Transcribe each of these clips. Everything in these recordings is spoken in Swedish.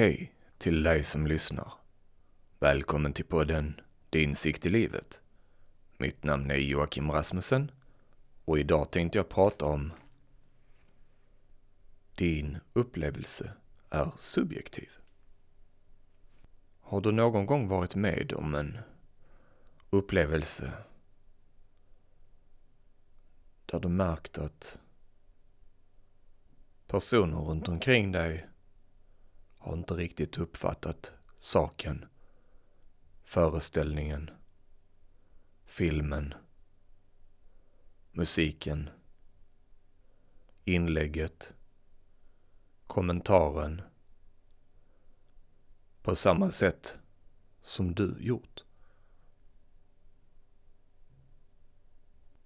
Hej till dig som lyssnar. Välkommen till podden Din sikt i livet. Mitt namn är Joakim Rasmussen och idag tänkte jag prata om Din upplevelse är subjektiv. Har du någon gång varit med om en upplevelse där du märkt att personer runt omkring dig har inte riktigt uppfattat saken, föreställningen, filmen, musiken, inlägget, kommentaren. På samma sätt som du gjort.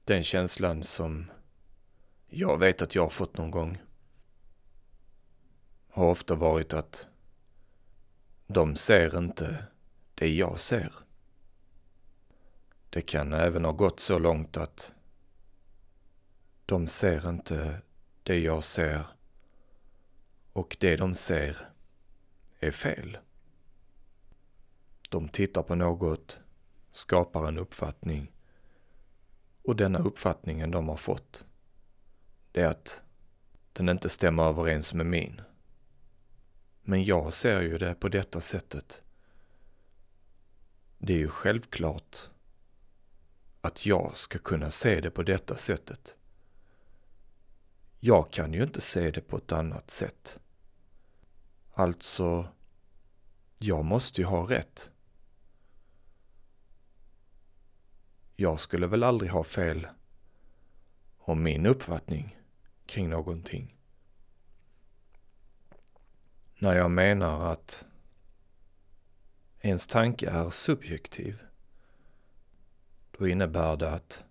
Den känslan som jag vet att jag har fått någon gång har ofta varit att de ser inte det jag ser. Det kan även ha gått så långt att de ser inte det jag ser och det de ser är fel. De tittar på något, skapar en uppfattning och denna uppfattningen de har fått, det är att den inte stämmer överens med min. Men jag ser ju det på detta sättet. Det är ju självklart att jag ska kunna se det på detta sättet. Jag kan ju inte se det på ett annat sätt. Alltså, jag måste ju ha rätt. Jag skulle väl aldrig ha fel om min uppfattning kring någonting. När jag menar att ens tanke är subjektiv, då innebär det att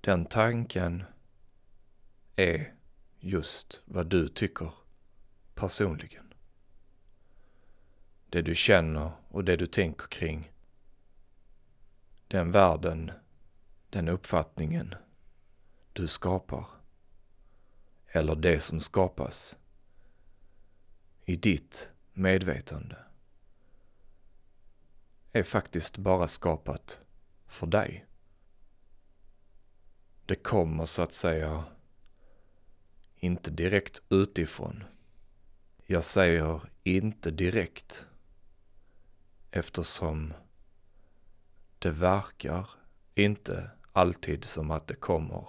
den tanken är just vad du tycker personligen. Det du känner och det du tänker kring. Den världen, den uppfattningen du skapar. Eller det som skapas i ditt medvetande är faktiskt bara skapat för dig. Det kommer så att säga inte direkt utifrån. Jag säger inte direkt eftersom det verkar inte alltid som att det kommer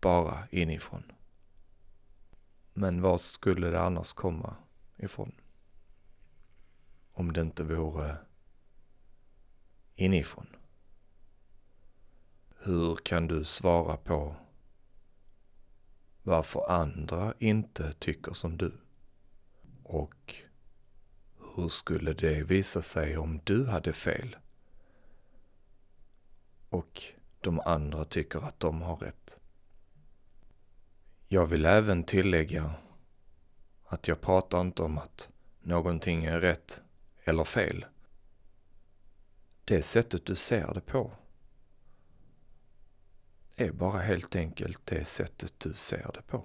bara inifrån. Men var skulle det annars komma ifrån? Om det inte vore inifrån. Hur kan du svara på varför andra inte tycker som du? Och hur skulle det visa sig om du hade fel? Och de andra tycker att de har rätt. Jag vill även tillägga att jag pratar inte om att någonting är rätt eller fel. Det sättet du ser det på är bara helt enkelt det sättet du ser det på.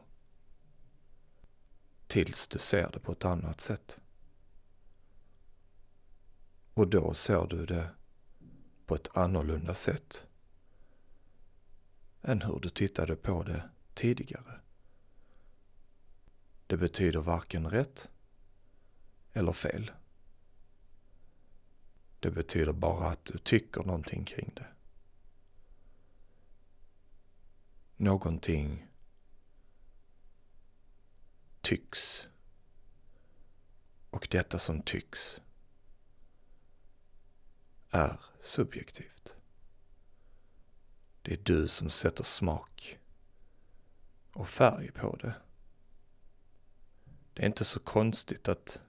Tills du ser det på ett annat sätt. Och då ser du det på ett annorlunda sätt än hur du tittade på det tidigare. Det betyder varken rätt eller fel. Det betyder bara att du tycker någonting kring det. Någonting tycks. Och detta som tycks är subjektivt. Det är du som sätter smak och färg på det. Det är inte så konstigt att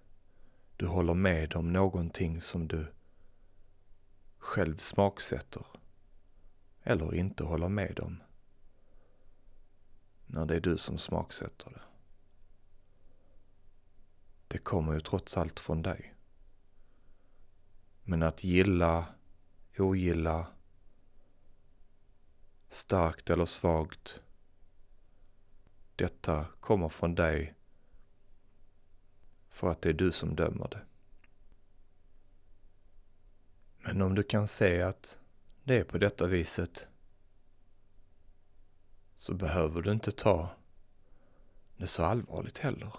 du håller med om någonting som du själv smaksätter eller inte håller med om när det är du som smaksätter det. Det kommer ju trots allt från dig. Men att gilla, ogilla, starkt eller svagt, detta kommer från dig för att det är du som dömer det. Men om du kan se att det är på detta viset så behöver du inte ta det så allvarligt heller.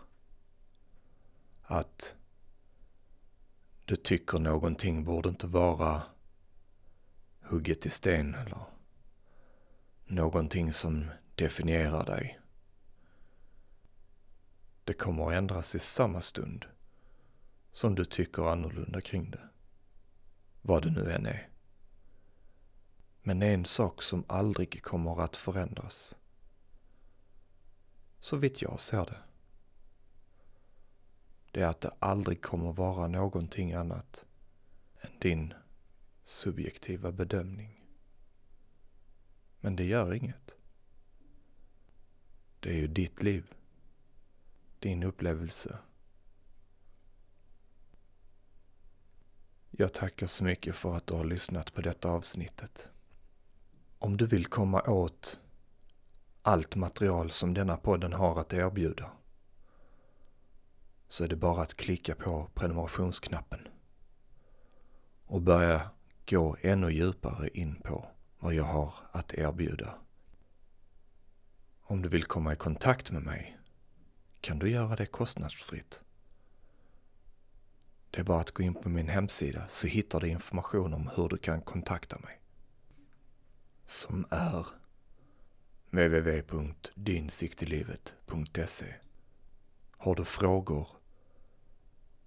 Att du tycker någonting borde inte vara hugget i sten eller någonting som definierar dig. Det kommer att ändras i samma stund som du tycker annorlunda kring det. Vad det nu än är. Men en sak som aldrig kommer att förändras. Så vitt jag ser det. Det är att det aldrig kommer vara någonting annat än din subjektiva bedömning. Men det gör inget. Det är ju ditt liv. Din upplevelse. Jag tackar så mycket för att du har lyssnat på detta avsnittet. Om du vill komma åt allt material som denna podden har att erbjuda så är det bara att klicka på prenumerationsknappen och börja gå ännu djupare in på vad jag har att erbjuda. Om du vill komma i kontakt med mig kan du göra det kostnadsfritt. Det är bara att gå in på min hemsida så hittar du information om hur du kan kontakta mig. Som är www.dinsiktelivet.se Har du frågor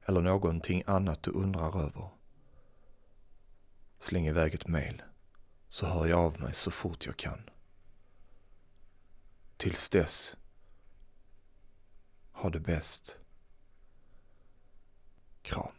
eller någonting annat du undrar över släng iväg ett mail så hör jag av mig så fort jag kan. Tills dess, ha det bäst. Kram.